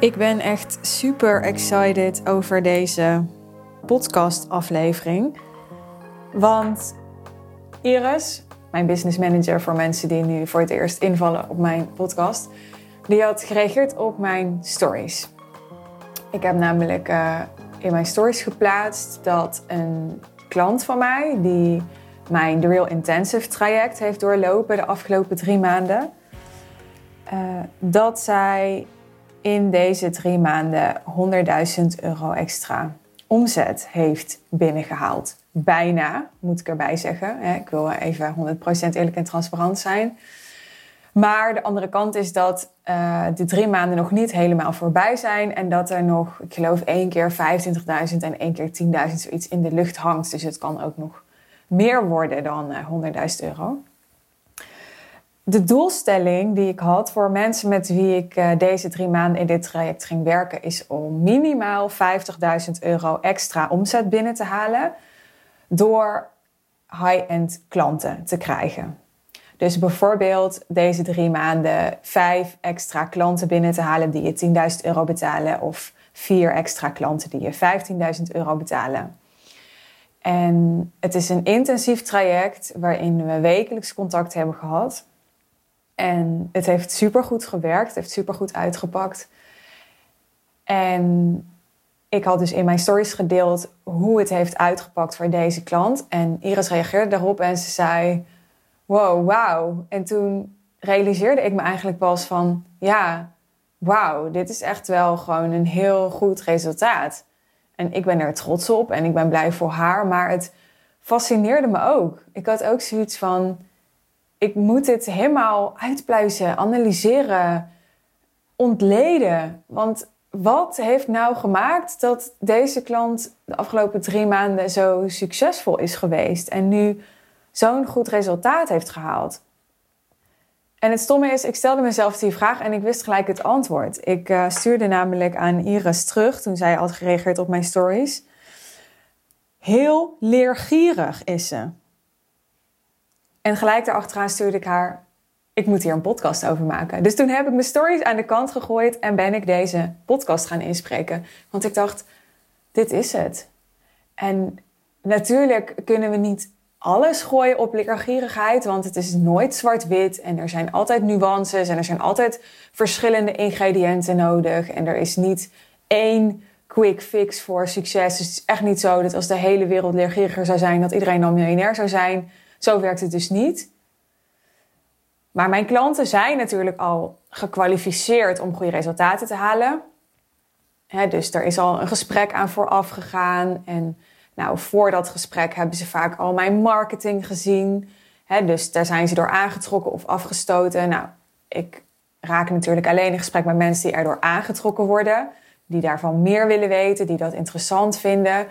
Ik ben echt super excited over deze podcast-aflevering. Want Iris, mijn business manager voor mensen die nu voor het eerst invallen op mijn podcast, die had gereageerd op mijn stories. Ik heb namelijk uh, in mijn stories geplaatst dat een klant van mij, die mijn The Real Intensive traject heeft doorlopen de afgelopen drie maanden, uh, dat zij in deze drie maanden 100.000 euro extra omzet heeft binnengehaald. Bijna, moet ik erbij zeggen. Ik wil even 100% eerlijk en transparant zijn. Maar de andere kant is dat uh, de drie maanden nog niet helemaal voorbij zijn. En dat er nog, ik geloof, één keer 25.000 en één keer 10.000 zoiets in de lucht hangt. Dus het kan ook nog meer worden dan uh, eh, 100.000 euro de doelstelling die ik had voor mensen met wie ik uh, deze drie maanden in dit traject ging werken, is om minimaal 50.000 euro extra omzet binnen te halen door high-end klanten te krijgen. Dus bijvoorbeeld deze drie maanden vijf extra klanten binnen te halen die je 10.000 euro betalen, of vier extra klanten die je 15.000 euro betalen. En het is een intensief traject waarin we wekelijks contact hebben gehad. En het heeft supergoed gewerkt, het heeft supergoed uitgepakt. En ik had dus in mijn stories gedeeld hoe het heeft uitgepakt voor deze klant. En Iris reageerde daarop en ze zei: Wow, wauw. En toen realiseerde ik me eigenlijk pas van: Ja, wauw, dit is echt wel gewoon een heel goed resultaat. En ik ben er trots op en ik ben blij voor haar. Maar het fascineerde me ook. Ik had ook zoiets van ik moet dit helemaal uitpluizen, analyseren, ontleden. Want wat heeft nou gemaakt dat deze klant de afgelopen drie maanden zo succesvol is geweest en nu zo'n goed resultaat heeft gehaald? En het stomme is, ik stelde mezelf die vraag en ik wist gelijk het antwoord. Ik uh, stuurde namelijk aan Iris terug toen zij had gereageerd op mijn stories. Heel leergierig is ze. En gelijk daarachteraan stuurde ik haar: Ik moet hier een podcast over maken. Dus toen heb ik mijn stories aan de kant gegooid en ben ik deze podcast gaan inspreken. Want ik dacht: Dit is het. En natuurlijk kunnen we niet alles gooien op leergierigheid, want het is nooit zwart-wit en er zijn altijd nuances en er zijn altijd verschillende ingrediënten nodig en er is niet één quick fix voor succes. Dus het is echt niet zo dat als de hele wereld leergieriger zou zijn, dat iedereen dan miljonair zou zijn. Zo werkt het dus niet. Maar mijn klanten zijn natuurlijk al gekwalificeerd om goede resultaten te halen. dus er is al een gesprek aan vooraf gegaan. En nou, voor dat gesprek hebben ze vaak al mijn marketing gezien. dus daar zijn ze door aangetrokken of afgestoten. Nou, ik raak natuurlijk alleen in gesprek met mensen die erdoor aangetrokken worden. Die daarvan meer willen weten, die dat interessant vinden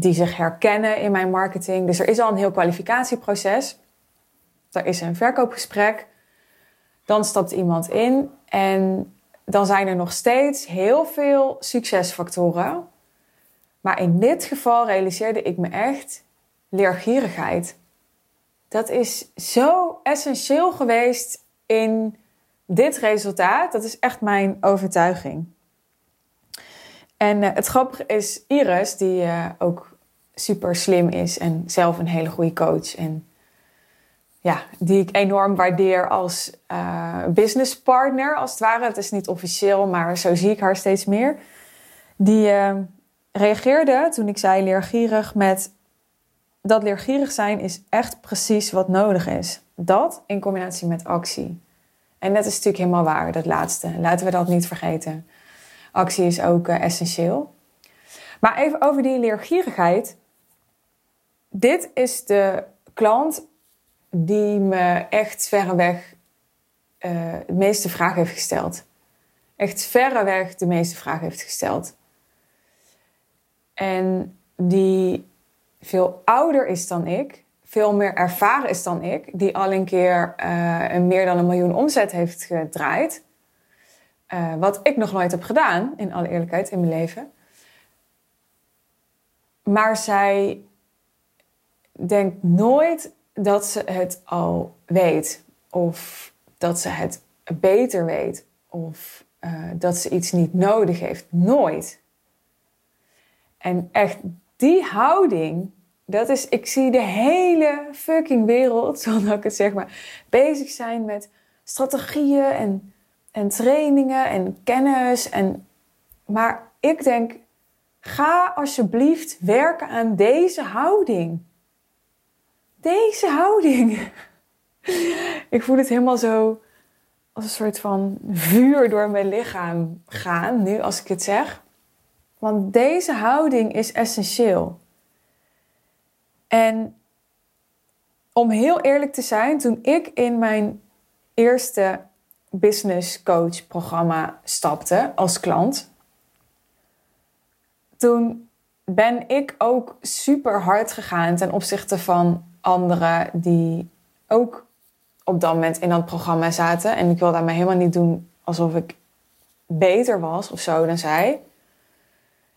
die zich herkennen in mijn marketing. Dus er is al een heel kwalificatieproces. Er is een verkoopgesprek. Dan stapt iemand in en dan zijn er nog steeds heel veel succesfactoren. Maar in dit geval realiseerde ik me echt leergierigheid. Dat is zo essentieel geweest in dit resultaat. Dat is echt mijn overtuiging. En uh, het grappige is, Iris, die uh, ook super slim is en zelf een hele goede coach. En ja, die ik enorm waardeer als uh, businesspartner, als het ware. Het is niet officieel, maar zo zie ik haar steeds meer. Die reageerde toen ik zei leergierig met... Dat leergierig zijn is echt precies wat nodig is. Dat in combinatie met actie. En dat is natuurlijk helemaal waar, dat laatste. Laten we dat niet vergeten actie is ook uh, essentieel. Maar even over die leergierigheid. Dit is de klant die me echt verreweg uh, de meeste vragen heeft gesteld. Echt verreweg de meeste vragen heeft gesteld. En die veel ouder is dan ik, veel meer ervaren is dan ik, die al een keer uh, een meer dan een miljoen omzet heeft gedraaid. Uh, wat ik nog nooit heb gedaan, in alle eerlijkheid, in mijn leven. Maar zij denkt nooit dat ze het al weet. Of dat ze het beter weet. Of eh, dat ze iets niet nodig heeft. Nooit. En echt die houding, dat is, ik zie de hele fucking wereld, zonder ik het zeg maar, bezig zijn met strategieën en, en trainingen en kennis. En, maar ik denk, ga alsjeblieft werken aan deze houding. Deze houding. ik voel het helemaal zo als een soort van vuur door mijn lichaam gaan, nu als ik het zeg. Want deze houding is essentieel. En om heel eerlijk te zijn, toen ik in mijn eerste business coach programma stapte als klant, toen ben ik ook super hard gegaan ten opzichte van anderen die ook op dat moment in dat programma zaten. En ik wil daarmee helemaal niet doen alsof ik beter was of zo dan zij.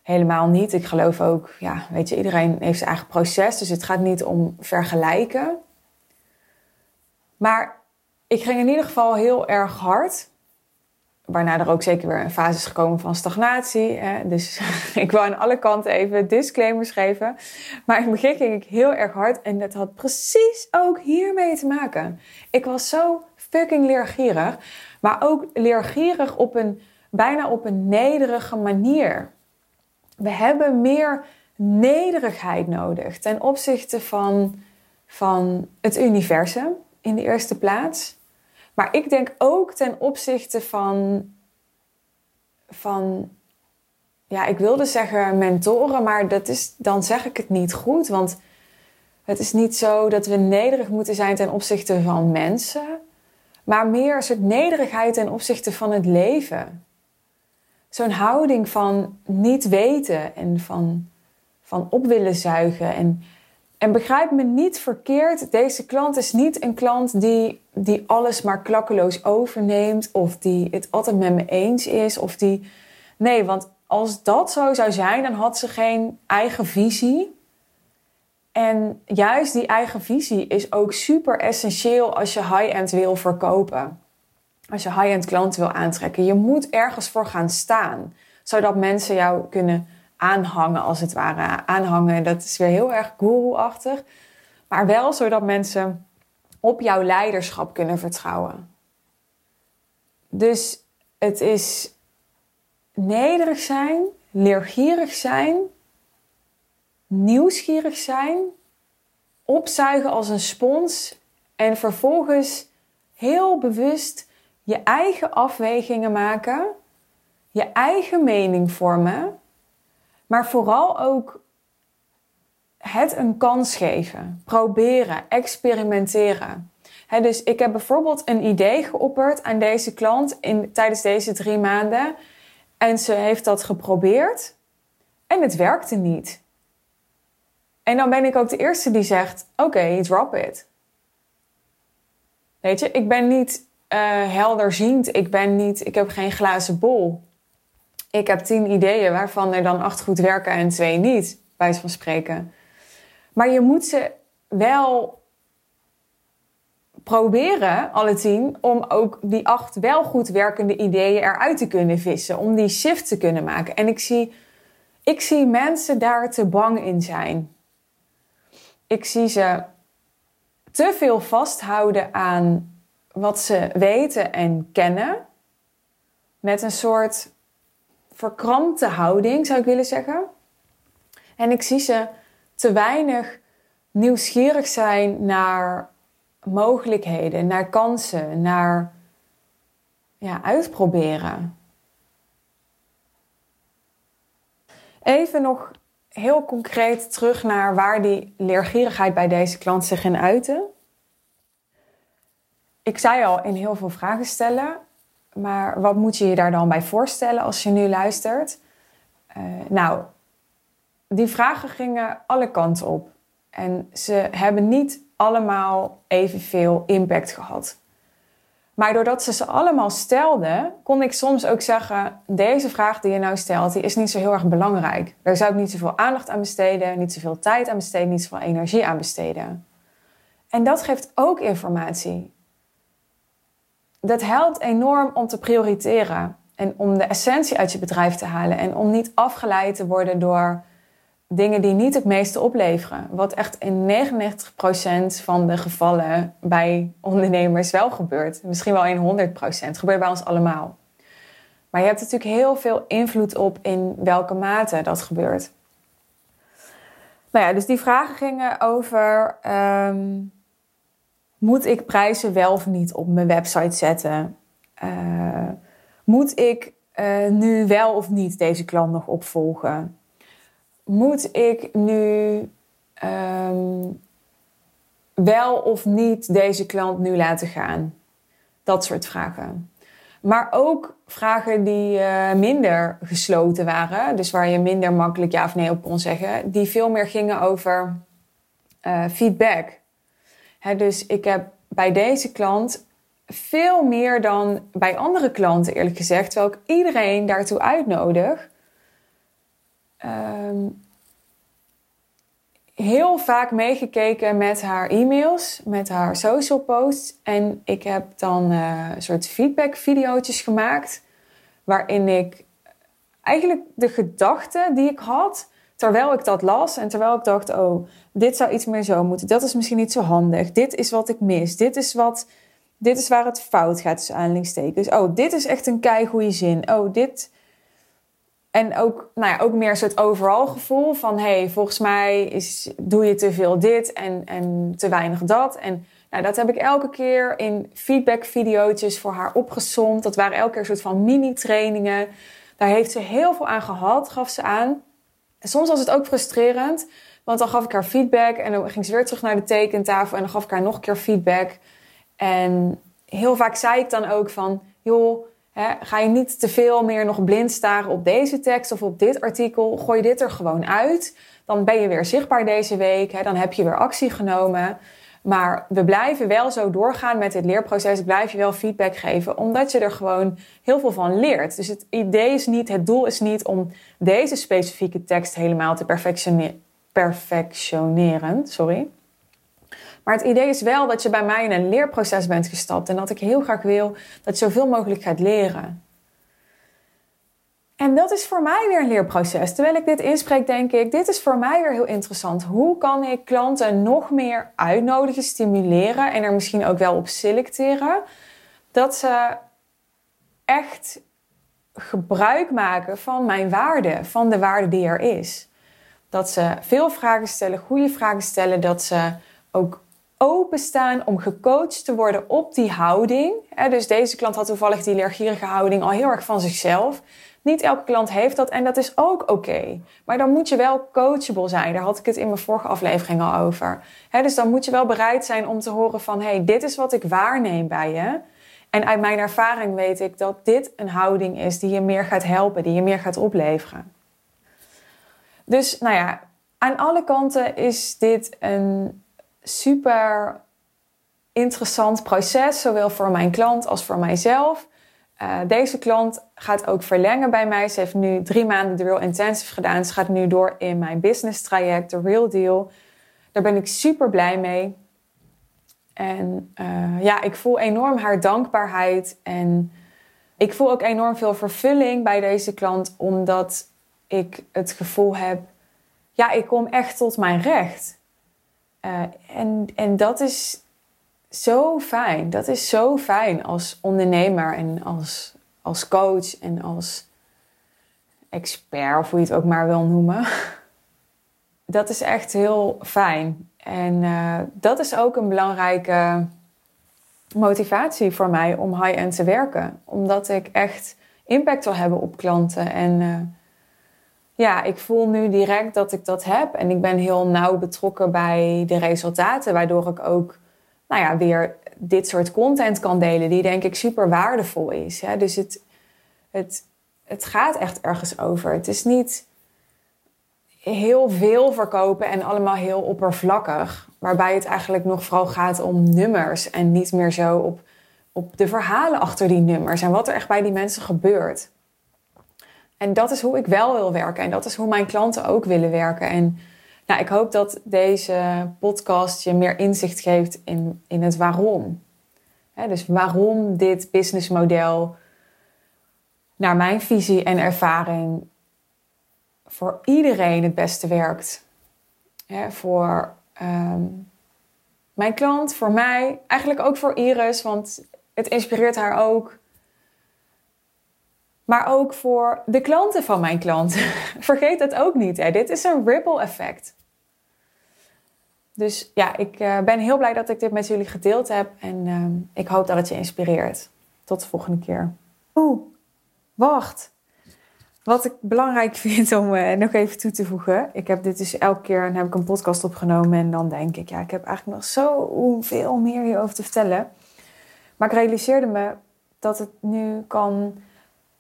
Helemaal niet. Ik geloof ook, ja, weet je, iedereen heeft zijn eigen proces. Dus het gaat niet om vergelijken. Maar ik ging in ieder geval heel erg hard. Waarna er ook zeker weer een fase is gekomen van stagnatie. Hè? Dus ik wil aan alle kanten even disclaimers geven. Maar in het begin ging ik heel erg hard. En dat had precies ook hiermee te maken. Ik was zo fucking leergierig. Maar ook leergierig op een bijna op een nederige manier. We hebben meer nederigheid nodig ten opzichte van, van het universum in de eerste plaats. Maar ik denk ook ten opzichte van, van ja, ik wilde zeggen mentoren, maar dat is, dan zeg ik het niet goed. Want het is niet zo dat we nederig moeten zijn ten opzichte van mensen, maar meer een soort nederigheid ten opzichte van het leven. Zo'n houding van niet weten en van, van op willen zuigen en en begrijp me niet verkeerd, deze klant is niet een klant die, die alles maar klakkeloos overneemt of die het altijd met me eens is of die. Nee, want als dat zo zou zijn, dan had ze geen eigen visie. En juist die eigen visie is ook super essentieel als je high-end wil verkopen. Als je high-end klanten wil aantrekken. Je moet ergens voor gaan staan, zodat mensen jou kunnen aanhangen, als het ware. Aanhangen, dat is weer heel erg guru-achtig. Maar wel zodat mensen op jouw leiderschap kunnen vertrouwen. Dus het is nederig zijn, leergierig zijn, nieuwsgierig zijn, opzuigen als een spons en vervolgens heel bewust je eigen afwegingen maken, je eigen mening vormen maar vooral ook het een kans geven. Proberen, experimenteren. dus ik heb bijvoorbeeld een idee geopperd aan deze klant in, tijdens deze drie maanden. En ze heeft dat geprobeerd en het werkte niet. En dan ben ik ook de eerste die zegt: Oké, drop it. Weet je, ik ben niet uh, helderziend. Ik ben niet, ik heb geen glazen bol ik heb tien ideeën waarvan er dan acht goed werken en twee niet, bij van spreken. Maar je moet ze wel proberen, alle tien, om ook die acht wel goed werkende ideeën eruit te kunnen vissen. Om die shift te kunnen maken. En ik zie, ik zie mensen daar te bang in zijn. Ik zie ze te veel vasthouden aan wat ze weten en kennen. Met een soort verkrampte houding, zou ik willen zeggen. En ik zie ze te weinig nieuwsgierig zijn naar mogelijkheden, naar kansen, naar ja, uitproberen. Even nog heel concreet terug naar waar die leergierigheid bij deze klant zich in uitte. Ik zei al in heel veel vragen stellen maar wat moet je je daar dan bij voorstellen als je nu luistert? Uh, nou, die vragen gingen alle kanten op. En ze hebben niet allemaal evenveel impact gehad. Maar doordat ze ze allemaal stelden, kon ik soms ook zeggen: deze vraag die je nou stelt, die is niet zo heel erg belangrijk. Daar zou ik niet zoveel aandacht aan besteden, niet zoveel tijd aan besteden, niet zoveel energie aan besteden. En dat geeft ook informatie dat helpt enorm om te prioriteren. En om de essentie uit je bedrijf te halen. En om niet afgeleid te worden door dingen die niet het meeste opleveren. Wat echt in 99% van de gevallen bij ondernemers wel gebeurt. Misschien wel in 100%. Het gebeurt bij ons allemaal. Maar je hebt natuurlijk heel veel invloed op in welke mate dat gebeurt. Nou ja, dus die vragen gingen over: ehm, moet ik prijzen wel of niet op mijn website zetten? Uh, moet ik uh, nu wel of niet deze klant nog opvolgen? Moet ik nu um, wel of niet deze klant nu laten gaan? Dat soort vragen. Maar ook vragen die uh, minder gesloten waren, dus waar je minder makkelijk ja of nee op kon zeggen, die veel meer gingen over feedback. Dus ik heb bij deze klant veel meer dan bij andere klanten, eerlijk gezegd, terwijl ik iedereen daartoe uitnodig. Um, heel vaak meegekeken met haar e-mails, met haar social posts. En ik heb dan uh, een soort feedback video's gemaakt. Waarin ik eigenlijk de gedachten die ik had, terwijl ik dat las en terwijl ik dacht, oh, dit zou iets meer zo moeten. Dat is misschien niet zo handig. Dit is wat ik mis. Dit is wat, dit is waar het fout gaat, tussen aanhalingstekens. Oh, dit is echt een keigoede zin. Oh, dit en ook, nou ja, ook meer soort overal gevoel van... hey, volgens mij is, doe je te veel dit en, en te weinig dat. En nou, dat heb ik elke keer in feedback-video's voor haar opgezond. Dat waren elke keer een soort van mini-trainingen. Daar heeft ze heel veel aan gehad, gaf ze aan. Soms was het ook frustrerend, want dan gaf ik haar feedback... en dan ging ze weer terug naar de tekentafel en dan gaf ik haar nog een keer feedback. En heel vaak zei ik dan ook van... joh ga je niet te veel meer nog blind staren op deze tekst of op dit artikel. Gooi dit er gewoon uit. Dan ben je weer zichtbaar deze week. dan heb je weer actie genomen. Maar we blijven wel zo doorgaan met het leerproces. Ik blijf je wel feedback geven, omdat je er gewoon heel veel van leert. Dus het idee is niet, het doel is niet om deze specifieke tekst helemaal te perfectioneren. Sorry. Maar het idee is wel dat je bij mij in een leerproces bent gestapt en dat ik heel graag wil dat je zoveel mogelijk gaat leren. En dat is voor mij weer een leerproces. Terwijl ik dit inspreek, denk ik, dit is voor mij weer heel interessant. Hoe kan ik klanten nog meer uitnodigen, stimuleren en er misschien ook wel op selecteren? Dat ze echt gebruik maken van mijn waarde, van de waarde die er is. Dat ze veel vragen stellen, goede vragen stellen, dat ze ook openstaan om gecoacht te worden op die houding. Dus deze klant had toevallig die leergierige houding al heel erg van zichzelf. Niet elke klant heeft dat en dat is ook oké. Maar dan moet je wel coachable zijn. Daar had ik het in mijn vorige aflevering al over. Dus dan moet je wel bereid zijn om te horen van... hey, dit is wat ik waarneem bij je. En uit mijn ervaring weet ik dat dit een houding is die je meer gaat helpen, die je meer gaat opleveren. Dus nou ja, aan alle kanten is dit een super interessant proces, zowel voor mijn klant als voor mijzelf. Uh, deze klant gaat ook verlengen bij mij. Ze heeft nu drie maanden de Real Intensive gedaan. Ze gaat nu door in mijn business traject, de Real Deal. Daar ben ik super blij mee. En uh, ja, ik voel enorm haar dankbaarheid. En ik voel ook enorm veel vervulling bij deze klant, omdat ik het gevoel heb: ja, ik kom echt tot mijn recht. Uh, en, en dat is zo fijn. Dat is zo fijn als ondernemer en als, als coach en als expert, of hoe je het ook maar wil noemen. Dat is echt heel fijn. En uh, dat is ook een belangrijke motivatie voor mij om high-end te werken. Omdat ik echt impact wil hebben op klanten. En uh, ja, ik voel nu direct dat ik dat heb. En ik ben heel nauw betrokken bij de resultaten, waardoor ik ook nou ja, weer dit soort content kan delen, die denk ik super waardevol is. Hè? Dus het, het, het gaat echt ergens over. Het is niet heel veel verkopen en allemaal heel oppervlakkig. Waarbij het eigenlijk nog vooral gaat om nummers en niet meer zo op, op de verhalen achter die nummers en wat er echt bij die mensen gebeurt. En dat is hoe ik wel wil werken. En dat is hoe mijn klanten ook willen werken. En nou, ik hoop dat deze podcast je meer inzicht geeft in, in het waarom. dus waarom dit businessmodel naar mijn visie en ervaring voor iedereen het beste werkt. voor ehm, mijn klant, voor mij, eigenlijk ook voor Iris, want het inspireert haar ook. Maar ook voor de klanten van mijn klant. Vergeet dat ook niet. Hè. Dit is een ripple effect. Dus ja, ik uh, ben heel blij dat ik dit met jullie gedeeld heb. En uh, ik hoop dat het je inspireert. Tot de volgende keer. Oeh, wacht. Wat ik belangrijk vind om uh, nog even toe te voegen. Ik heb dit dus elke keer en heb ik een podcast opgenomen. En dan denk ik, ja, ik heb eigenlijk nog zoveel meer hierover te vertellen. Maar ik realiseerde me dat het nu kan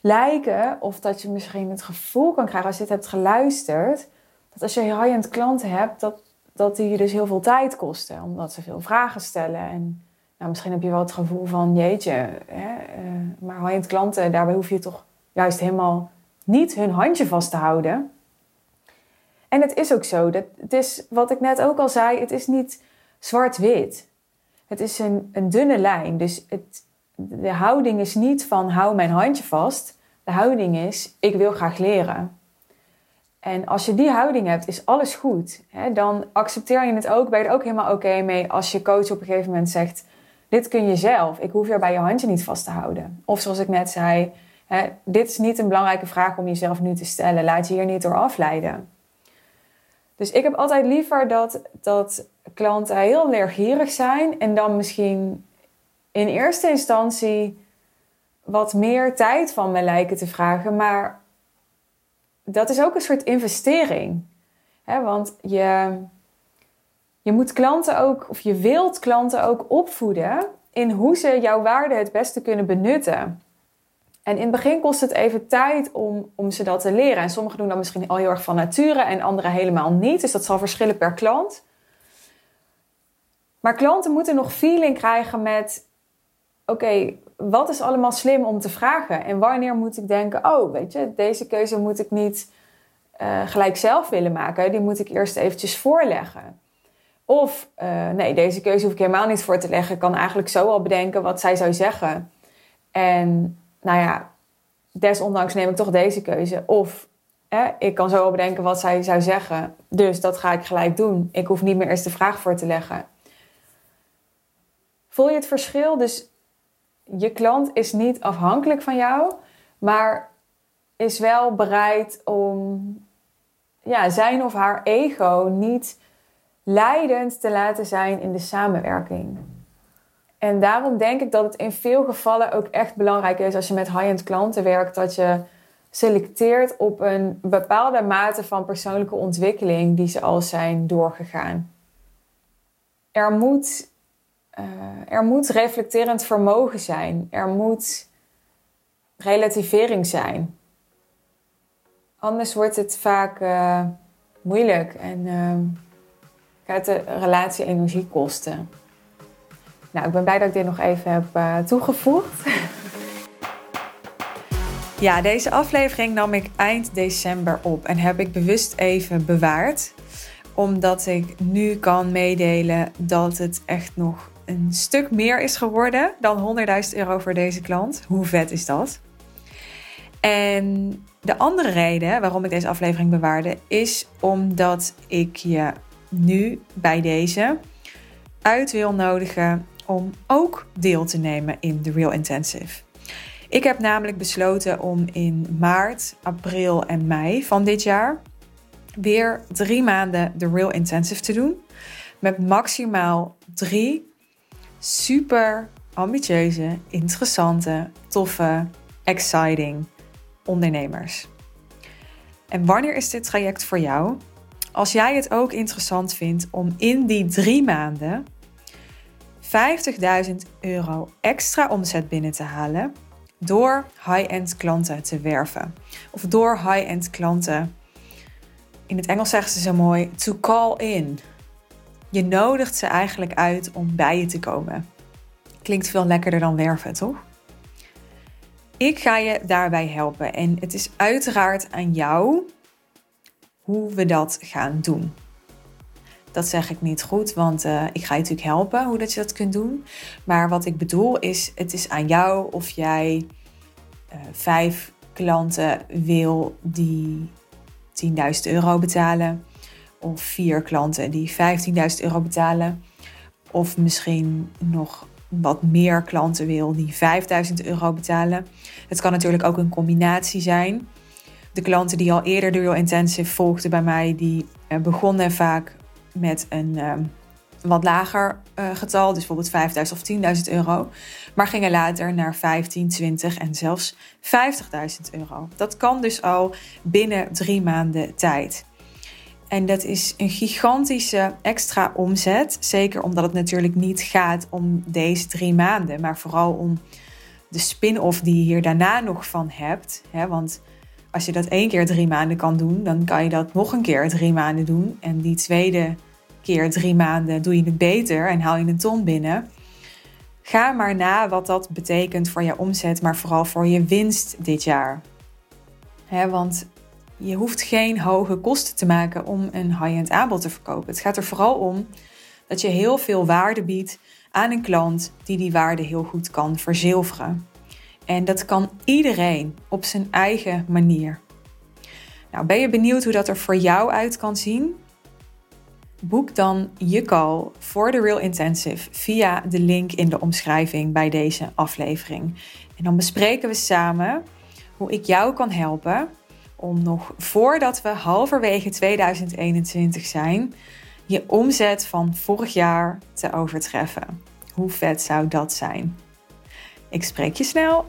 lijken. Of dat je misschien het gevoel kan krijgen als je dit hebt geluisterd. Dat als je high-end klanten hebt, dat dat die je dus heel veel tijd kosten. Omdat ze veel vragen stellen. En nou, misschien heb je wel het gevoel van, jeetje, hè, uh, maar high klanten, daarbij hoef je toch juist helemaal niet hun handje vast te houden. En het is ook zo. Dat, het is wat ik net ook al zei, het is niet zwart-wit. Het is een, een dunne lijn. Dus het, de houding is niet van hou mijn handje vast. De houding is ik wil graag leren. En als je die houding hebt, is alles goed. Hè? Dan accepteer je het ook, ben je er ook helemaal oké mee als je coach op een gegeven moment zegt: Dit kun je zelf, ik hoef je bij je handje niet vast te houden. Of zoals ik net zei: hè, Dit is niet een belangrijke vraag om jezelf nu te stellen, laat je hier niet door afleiden. Dus ik heb altijd liever dat, dat klanten heel leergierig zijn en dan misschien in eerste instantie wat meer tijd van me lijken te vragen, maar dat is ook een soort investering. Hè? Want je, je moet klanten ook, of je wilt klanten ook opvoeden in hoe ze jouw waarde het beste kunnen benutten. En in het begin kost het even tijd om, om ze dat te leren. En sommigen doen dat misschien al heel erg van nature en anderen helemaal niet. Dus dat zal verschillen per klant. Maar klanten moeten nog feeling krijgen met: oké, wat is allemaal slim om te vragen? En wanneer moet ik denken, oh, weet je, deze keuze moet ik niet uh, gelijk zelf willen maken. Die moet ik eerst eventjes voorleggen. Of, uh, nee, deze keuze hoef ik helemaal niet voor te leggen. Ik kan eigenlijk zo al bedenken wat zij zou zeggen. En, nou ja, desondanks neem ik toch deze keuze. Of, ik kan zo al bedenken wat zij zou zeggen. Dus dat ga ik gelijk doen. Ik hoef niet meer eerst de vraag voor te leggen. Voel je het verschil? Dus je klant is niet afhankelijk van jou, maar is wel bereid om ja, zijn of haar ego niet leidend te laten zijn in de samenwerking. En daarom denk ik dat het in veel gevallen ook echt belangrijk is als je met high-end klanten werkt, dat je selecteert op een bepaalde mate van persoonlijke ontwikkeling die ze al zijn doorgegaan. Er moet uh, er moet reflecterend vermogen zijn. Er moet relativering zijn. Anders wordt het vaak uh, moeilijk en uh, gaat de relatie energie kosten. Nou, ik ben blij dat ik dit nog even heb toegevoegd. Ja, deze aflevering nam ik eind december op en heb ik bewust even bewaard. Omdat ik nu kan meedelen dat het echt nog een stuk meer is geworden dan 100.000 euro voor deze klant. Hoe vet is dat? En de andere reden waarom ik deze aflevering bewaarde, is omdat ik je nu bij deze uit wil nodigen om ook deel te nemen in de Real Intensive. Ik heb namelijk besloten om in maart, april en mei van dit jaar weer drie maanden de Real Intensive te doen. Met maximaal drie super ambitieuze, interessante, toffe, exciting ondernemers. En wanneer is dit traject voor jou? Als jij het ook interessant vindt om in die drie maanden 50.000 euro extra omzet binnen te halen door high-end klanten te werven. Of door high-end klanten, in het Engels zeggen ze zo mooi, to call in. Je nodigt ze eigenlijk uit om bij je te komen. Klinkt veel lekkerder dan werven, toch? Ik ga je daarbij helpen en het is uiteraard aan jou hoe we dat gaan doen. Dat zeg ik niet goed, want uh, ik ga je natuurlijk helpen hoe dat je dat kunt doen. Maar wat ik bedoel is, het is aan jou of jij uh, vijf klanten wil die 10.000 euro betalen. Of vier klanten die 15.000 euro betalen. Of misschien nog wat meer klanten wil die 5000 euro betalen. Het kan natuurlijk ook een combinatie zijn. De klanten die al eerder de Real Intensive volgden bij mij, die eh, begonnen vaak met een ehm, wat lager uh, getal, dus bijvoorbeeld 5000 of 10.000 euro, maar gingen later naar 15, 20 en zelfs 50.000 euro. Dat kan dus al binnen drie maanden tijd. En dat is een gigantische extra omzet. Zeker omdat het natuurlijk niet gaat om deze drie maanden, maar vooral om de spin-off die je hier daarna nog van hebt. Want als je dat één keer drie maanden kan doen, dan kan je dat nog een keer drie maanden doen. En die tweede keer drie maanden doe je het beter en haal je een ton binnen. Ga maar na wat dat betekent voor je omzet, maar vooral voor je winst dit jaar. want je hoeft geen hoge kosten te maken om een high-end aanbod te verkopen. Het gaat er vooral om dat je heel veel waarde biedt aan een klant die die waarde heel goed kan verzilveren. En dat kan iedereen op zijn eigen manier. Nou, ben je benieuwd hoe dat er voor jou uit kan zien? Boek dan je call voor de Real Intensive via de link in de omschrijving bij deze aflevering. En dan bespreken we samen hoe ik jou kan helpen om nog voordat we halverwege 2021 zijn, je omzet van vorig jaar te overtreffen. Hoe vet zou dat zijn? Ik spreek je snel.